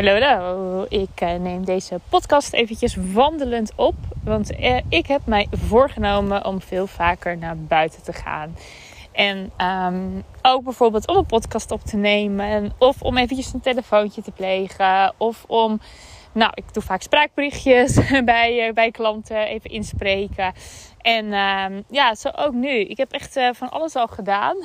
Hallo. Ik eh, neem deze podcast eventjes wandelend op. Want eh, ik heb mij voorgenomen om veel vaker naar buiten te gaan. En ehm, ook bijvoorbeeld om een podcast op te nemen. Of om eventjes een telefoontje te plegen. Of om, nou, ik doe vaak spraakberichtjes bij, uh, bij klanten. Even inspreken. En ehm, ja, zo ook nu. Ik heb echt van alles al gedaan.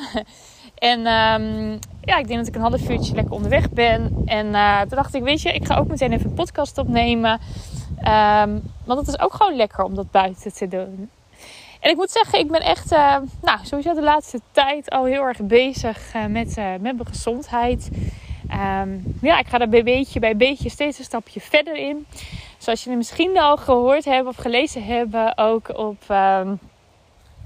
En um, ja, ik denk dat ik een half uurtje lekker onderweg ben. En uh, toen dacht ik, weet je, ik ga ook meteen even een podcast opnemen. Um, want het is ook gewoon lekker om dat buiten te doen. En ik moet zeggen, ik ben echt, uh, nou, sowieso de laatste tijd al heel erg bezig uh, met, met mijn gezondheid. Um, ja, ik ga bij beetje bij beetje steeds een stapje verder in. Zoals jullie misschien al gehoord hebben of gelezen hebben, ook op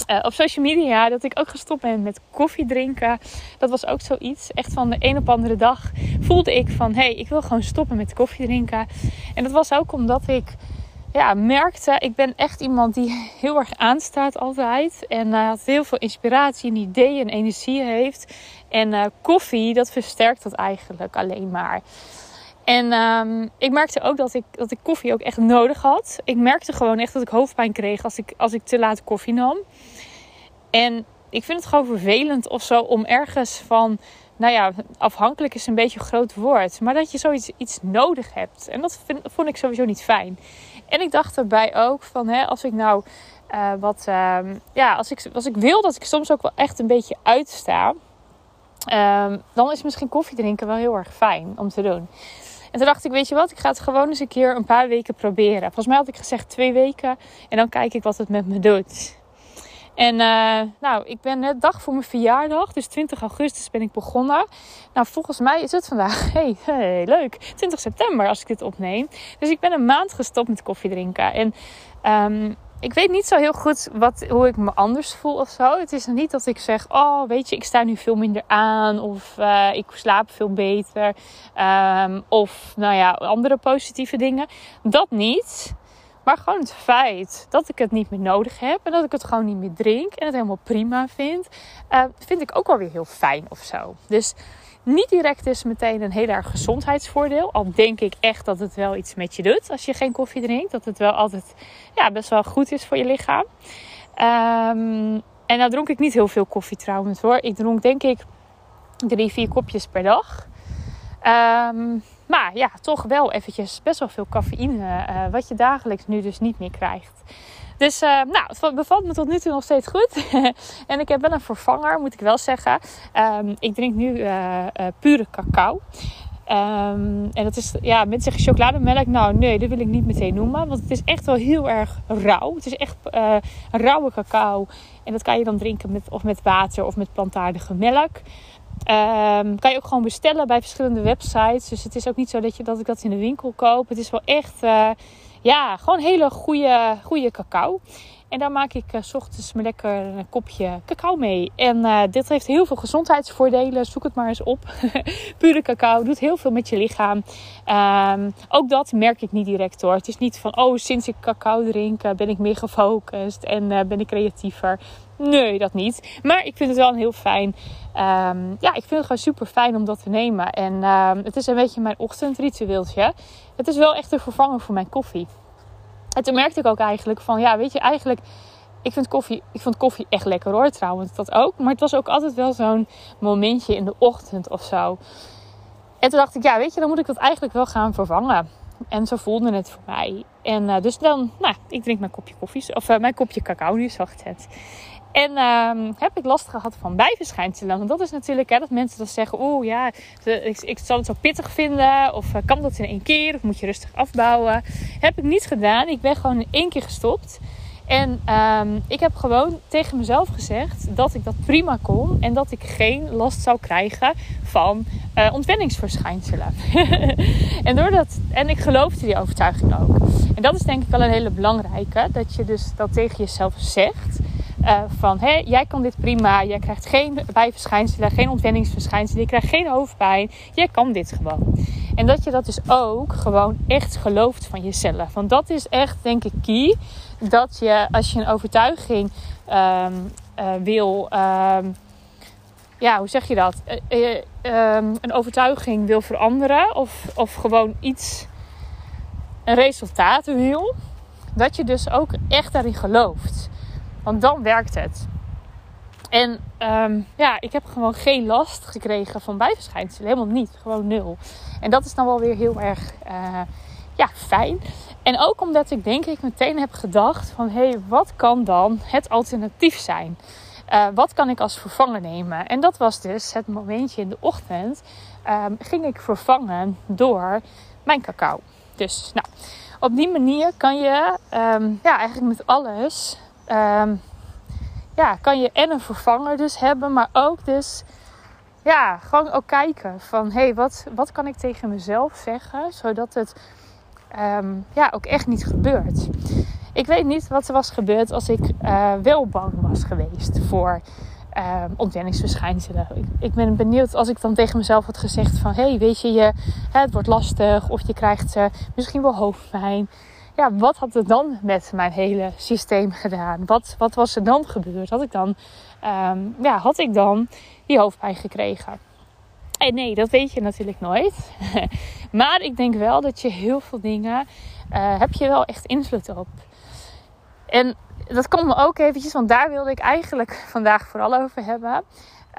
uh, op social media dat ik ook gestopt ben met koffie drinken. Dat was ook zoiets. Echt van de een op andere dag voelde ik van hé, hey, ik wil gewoon stoppen met koffie drinken. En dat was ook omdat ik ja, merkte, ik ben echt iemand die heel erg aanstaat altijd. En uh, heel veel inspiratie en ideeën en energie heeft. En uh, koffie, dat versterkt dat eigenlijk alleen maar. En um, ik merkte ook dat ik, dat ik koffie ook echt nodig had. Ik merkte gewoon echt dat ik hoofdpijn kreeg als ik, als ik te laat koffie nam. En ik vind het gewoon vervelend of zo om ergens van, nou ja, afhankelijk is een beetje een groot woord, maar dat je zoiets iets nodig hebt. En dat vond ik sowieso niet fijn. En ik dacht erbij ook van, hè, als ik nou uh, wat, uh, ja, als ik, als ik wil dat ik soms ook wel echt een beetje uitsta, uh, dan is misschien koffie drinken wel heel erg fijn om te doen. En toen dacht ik, weet je wat, ik ga het gewoon eens een keer een paar weken proberen. Volgens mij had ik gezegd twee weken en dan kijk ik wat het met me doet. En uh, nou, ik ben net dag voor mijn verjaardag, dus 20 augustus ben ik begonnen. Nou, volgens mij is het vandaag, hey, hey, leuk, 20 september als ik dit opneem. Dus ik ben een maand gestopt met koffie drinken. En um, ik weet niet zo heel goed wat, hoe ik me anders voel of zo. Het is niet dat ik zeg, oh weet je, ik sta nu veel minder aan. Of uh, ik slaap veel beter. Um, of nou ja, andere positieve dingen. Dat niet. Maar gewoon het feit dat ik het niet meer nodig heb. En dat ik het gewoon niet meer drink. En het helemaal prima vind. Uh, vind ik ook wel weer heel fijn of zo. Dus niet direct is meteen een heel erg gezondheidsvoordeel. Al denk ik echt dat het wel iets met je doet als je geen koffie drinkt. Dat het wel altijd ja, best wel goed is voor je lichaam. Um, en nou dronk ik niet heel veel koffie trouwens hoor. Ik dronk denk ik drie, vier kopjes per dag. Um, maar ja, toch wel eventjes best wel veel cafeïne. Uh, wat je dagelijks nu dus niet meer krijgt. Dus uh, nou, het bevalt me tot nu toe nog steeds goed. en ik heb wel een vervanger, moet ik wel zeggen. Um, ik drink nu uh, pure cacao. Um, en dat is, ja, mensen zeggen chocolademelk. Nou, nee, dat wil ik niet meteen noemen. Want het is echt wel heel erg rauw. Het is echt rauwe cacao. En dat kan je dan drinken met, of met water of met plantaardige melk. Um, kan je ook gewoon bestellen bij verschillende websites. Dus het is ook niet zo dat, je, dat ik dat in de winkel koop. Het is wel echt, ja, gewoon hele goede, goede cacao. En daar maak ik uh, s ochtends me lekker een kopje cacao mee. En uh, dit heeft heel veel gezondheidsvoordelen. Zoek het maar eens op. Pure cacao doet heel veel met je lichaam. Um, ook dat merk ik niet direct hoor. Het is niet van, oh, sinds ik cacao drink ben ik meer gefocust en ben ik creatiever. Nee, dat niet. Maar ik vind het wel een heel fijn. Um, ja, ik vind het gewoon super fijn om dat te nemen. En um, het is een beetje mijn ochtendritueeltje. Het is wel echt een vervanger voor mijn koffie. En toen merkte ik ook eigenlijk van, ja, weet je, eigenlijk, ik vind koffie, ik vond koffie echt lekker hoor, trouwens, dat ook. Maar het was ook altijd wel zo'n momentje in de ochtend of zo. En toen dacht ik, ja, weet je, dan moet ik dat eigenlijk wel gaan vervangen. En zo voelde het voor mij. En uh, dus dan, nou, ik drink mijn kopje koffie, of uh, mijn kopje cacao nu, zacht het. En uh, heb ik last gehad van bijverschijnselen. Want dat is natuurlijk hè, dat mensen dan zeggen: Oeh ja, ik, ik zal het zo pittig vinden. Of uh, kan dat in één keer? Of moet je rustig afbouwen? Heb ik niet gedaan. Ik ben gewoon in één keer gestopt. En ehm, ik heb gewoon tegen mezelf gezegd dat ik dat prima kon en dat ik geen last zou krijgen van uh, ontwenningsverschijnselen. en, doordat, en ik geloofde die overtuiging ook. En dat is denk ik wel een hele belangrijke, dat je dus dat tegen jezelf zegt. Uh, van hé, jij kan dit prima, jij krijgt geen bijverschijnselen, geen ontwenningsverschijnselen, je krijgt geen hoofdpijn, jij kan dit gewoon. En dat je dat dus ook gewoon echt gelooft van jezelf. Want dat is echt, denk ik, key. Dat je als je een overtuiging um, uh, wil. Um, ja, hoe zeg je dat? Uh, um, een overtuiging wil veranderen. Of, of gewoon iets. Een resultaat wil. Dat je dus ook echt daarin gelooft. Want dan werkt het. En um, ja, ik heb gewoon geen last gekregen van bijverschijnselen. Helemaal niet. Gewoon nul. En dat is dan wel weer heel erg uh, ja, fijn. En ook omdat ik denk ik meteen heb gedacht van... hé, wat kan dan het alternatief zijn? Uh, wat kan ik als vervanger nemen? En dat was dus het momentje in de ochtend. Um, ging ik vervangen door mijn cacao. Dus nou, op die manier kan je um, ja, eigenlijk met alles um, ja, kan je en een vervanger dus hebben, maar ook dus ja, gewoon ook kijken van hé, hey, wat, wat kan ik tegen mezelf zeggen, zodat het um, ja, ook echt niet gebeurt. Ik weet niet wat er was gebeurd als ik uh, wel bang was geweest voor uh, ontwenningsverschijnselen. Ik, ben benieuwd als ik dan tegen mezelf had gezegd van... hé, hey, weet je, je, het wordt lastig of je krijgt uh, misschien wel hoofdpijn ja, wat had het dan met mijn hele systeem gedaan? Wat, wat was er dan gebeurd? Had ik dan, um, ja, had ik dan die hoofdpijn gekregen? En nee, dat weet je natuurlijk nooit. maar ik denk wel dat je heel veel dingen uh, heb je wel echt invloed op. En dat komt me ook eventjes, want daar wilde ik eigenlijk vandaag vooral over hebben.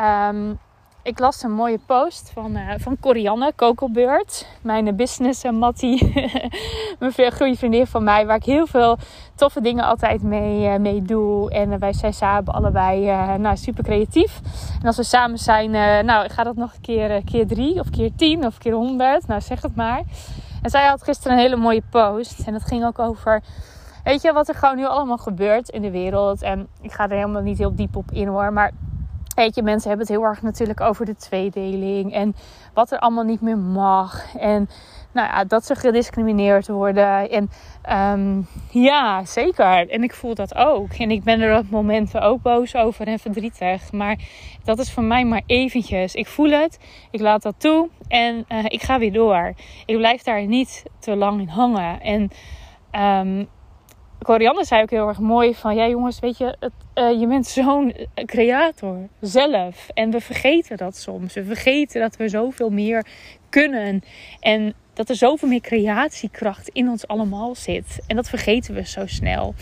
Um, ik las een mooie post van, uh, van Corianne, Cocobeurt. Mijn business uh, Mattie. mijn goede vriendin van mij. Waar ik heel veel toffe dingen altijd mee, uh, mee doe. En wij zijn samen allebei nou, super creatief. En als we samen zijn, nou gaat dat nog een keer, keer drie of keer tien of keer honderd. Nou zeg het maar. En zij had gisteren een hele mooie post. En dat ging ook over... Weet je wat er gewoon nu allemaal gebeurt in de wereld? En ik ga er helemaal niet heel diep op in hoor. Maar Weet je, mensen hebben het heel erg natuurlijk over de tweedeling en wat er allemaal niet meer mag. En nou ja, dat ze gediscrimineerd worden. En um, ja, zeker. En ik voel dat ook. En ik ben er op momenten ook boos over en verdrietig. Maar dat is voor mij maar eventjes. Ik voel het, ik laat dat toe en uh, ik ga weer door. Ik blijf daar niet te lang in hangen. En um, Corianne zei ook heel erg mooi van... Ja jongens, weet je, het, uh, je bent zo'n creator zelf. En we vergeten dat soms. We vergeten dat we zoveel meer kunnen. En dat er zoveel meer creatiekracht in ons allemaal zit. En dat vergeten we zo snel.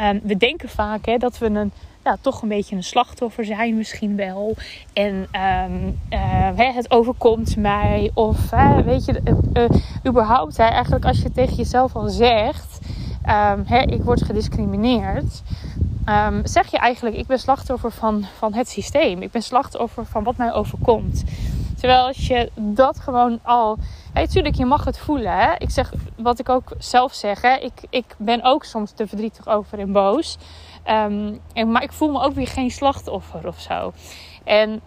Um, we denken vaak hè, dat we een, ja, toch een beetje een slachtoffer zijn misschien wel. En um, uh, hè, het overkomt mij. Of weet je, überhaupt eigenlijk als je tegen jezelf al zegt um, hè, ik word gediscrimineerd. Um, zeg je eigenlijk, ik ben slachtoffer van, van het systeem. Ik ben slachtoffer van wat mij overkomt. Terwijl als je dat gewoon al. Natuurlijk, je mag het voelen. Hè? Ik zeg wat ik ook zelf zeg. Hè? Ik, ik ben ook soms te verdrietig over en boos. Um, en, maar ik voel me ook weer geen slachtoffer of zo. En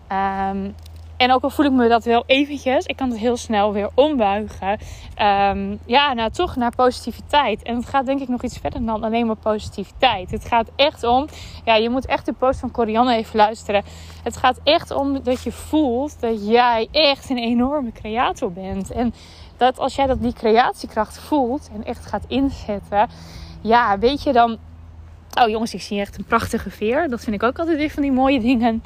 en ook al voel ik me dat wel eventjes, ik kan het heel snel weer ombuigen. Um, ja, nou toch naar positiviteit. En het gaat denk ik nog iets verder dan alleen maar positiviteit. Het gaat echt om, ja, je moet echt de post van Corianne even luisteren. Het gaat echt om dat je voelt dat jij echt een enorme creator bent. En dat als jij dat die creatiekracht voelt en echt gaat inzetten, ja, weet je dan Oh jongens, ik zie echt een prachtige veer. Dat vind ik ook altijd weer van die mooie dingen.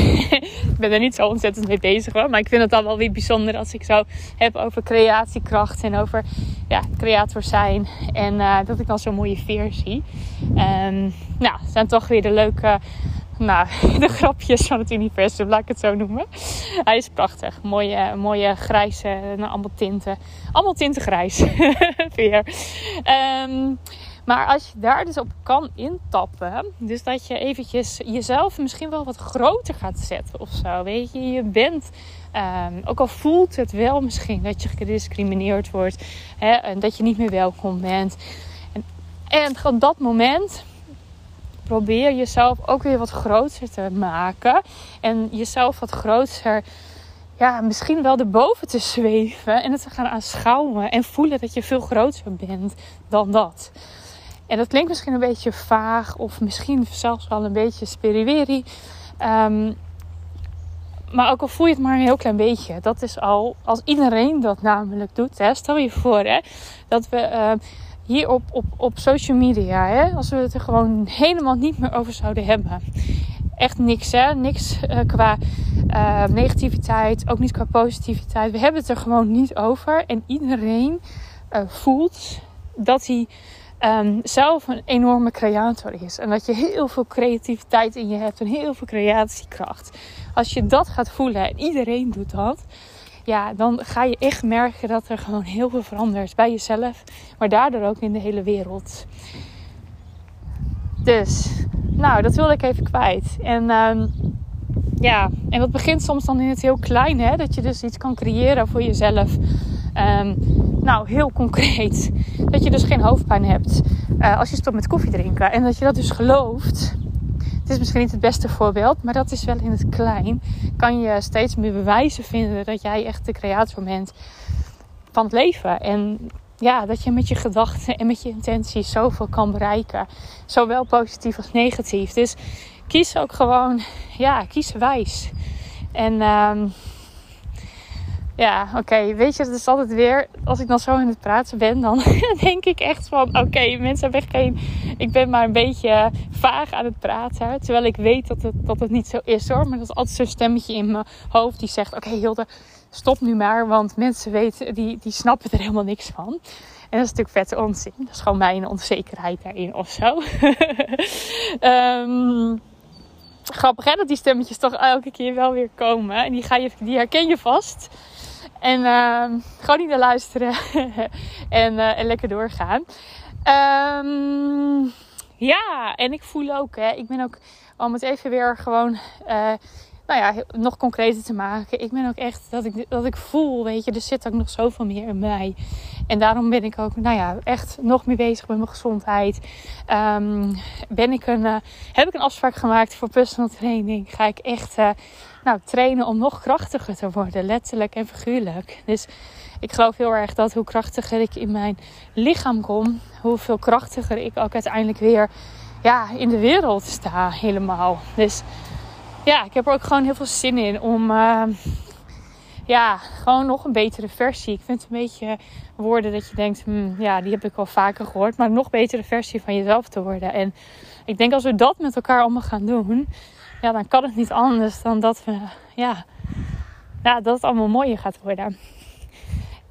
ik ben er niet zo ontzettend mee bezig. Maar ik vind het dan wel weer bijzonder als ik zo heb over creatiekracht. En over ja, creator zijn. En uh, dat ik dan zo'n mooie veer zie. Um, nou, zijn toch weer de leuke... Nou, de grapjes van het universum, laat ik het zo noemen. Hij is prachtig. Mooie, mooie grijze, nou, allemaal tinten. Allemaal tinten grijs. veer. Um, maar als je daar dus op kan intappen, dus dat je eventjes jezelf misschien wel wat groter gaat zetten of zo. Weet je, je bent, um, ook al voelt het wel misschien dat je gediscrimineerd wordt hè, en dat je niet meer welkom bent. En, en op dat moment probeer jezelf ook weer wat groter te maken. En jezelf wat groter, ja, misschien wel erboven te zweven. En het te gaan aanschouwen. En voelen dat je veel groter bent dan dat. En dat klinkt misschien een beetje vaag. Of misschien zelfs wel een beetje spiriwiri. Ehm, maar ook al voel je het maar een heel klein beetje. Dat is al, als iedereen dat namelijk doet. Hè, stel je voor hè, dat we uh, hier op, op, op social media, hè, als we het er gewoon helemaal niet meer over zouden hebben. Echt niks, hè? Niks uh, qua uh, negativiteit, ook niet qua positiviteit. We hebben het er gewoon niet over. En iedereen voelt dat hij um, zelf een enorme creator is. En dat je heel veel creativiteit in je hebt en heel veel creatiekracht. Als je dat gaat voelen en iedereen doet dat, ja, dan ga je echt merken dat er gewoon heel veel verandert bij jezelf, maar daardoor ook in de hele wereld. Dus, nou, dat wilde ik even kwijt. En um, ja, en dat begint soms dan in het heel klein, hè? Dat je dus iets kan creëren voor jezelf. Um, nou, heel concreet. Dat je dus geen hoofdpijn hebt uh, als je stopt met koffie drinken. En dat je dat dus gelooft. Het is misschien niet het beste voorbeeld, maar dat is wel in het klein. Kan je steeds meer bewijzen vinden dat jij echt de creator bent van het leven. En ja, dat je met je gedachten en met je intenties zoveel kan bereiken. Zowel positief als negatief. Dus kies ook gewoon, ja, kies wijs. En um, ja, oké, weet je, het is altijd weer, als ik dan zo in het praten ben, dan denk ik echt van, oké, mensen hebben geen, ik ben maar een beetje vaag aan het praten. Terwijl ik weet dat het, dat het niet zo is hoor, maar dat is altijd zo'n stemmetje in mijn hoofd die zegt, oké Hilde, stop nu maar, want mensen weten, die, die snappen er helemaal niks van. En dat is natuurlijk vette onzin. Dat is gewoon mijn onzekerheid daarin of zo. um, grappig hè, dat die stemmetjes toch elke keer wel weer komen. En die, ga je, die herken je vast. En uh, gewoon niet naar luisteren. en, uh, en lekker doorgaan. Um, ja, en ik voel ook, hè, ik ben ook, om het even weer gewoon, uh, nou ja, nog concreter te maken. Ik ben ook echt, dat ik, dat ik voel, weet je, er zit ook nog zoveel meer in mij. En daarom ben ik ook, nou ja, echt nog meer bezig met mijn gezondheid. Um, ben ik een, uh, heb ik een afspraak gemaakt voor personal training. Ga ik echt uh, nou, trainen om nog krachtiger te worden, letterlijk en figuurlijk. Dus ik geloof heel erg dat hoe krachtiger ik in mijn lichaam kom, hoeveel krachtiger ik ook uiteindelijk weer ja, in de wereld sta helemaal. Dus ja, ik heb er ook gewoon heel veel zin in om uh, ja, gewoon nog een betere versie. Ik vind het een beetje woorden dat je denkt, hmm, ja, die heb ik al vaker gehoord, maar een nog betere versie van jezelf te worden. En ik denk als we dat met elkaar allemaal gaan doen, ja, dan kan het niet anders dan dat we, ja, ja dat het allemaal mooier gaat worden.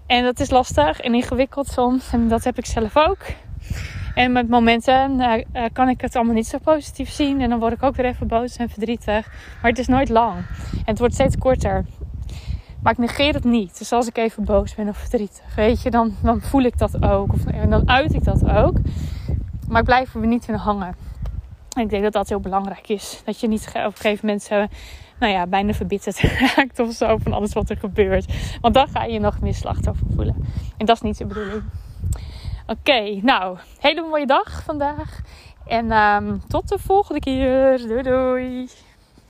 En dat is lastig en ingewikkeld soms. En dat heb ik zelf ook. En met momenten uh, kan ik het allemaal niet zo positief zien. En dan word ik ook weer even boos en verdrietig. Maar het is nooit lang. En het wordt steeds korter. Maar ik negeer het niet. Dus als ik even boos ben of verdrietig, weet je, dan, dan voel ik dat ook. Of, en dan uit ik dat ook. Maar ik blijf er niet in hangen. En ik denk dat dat heel belangrijk is. Dat je niet op een gegeven moment zo, nou ja, bijna verbitterd raakt of zo van alles wat er gebeurt. Want dan ga je nog meer slachtoffer voelen. En dat is niet de bedoeling. Oké, nou, hele mooie dag vandaag. En um, tot de volgende keer. Doei doei.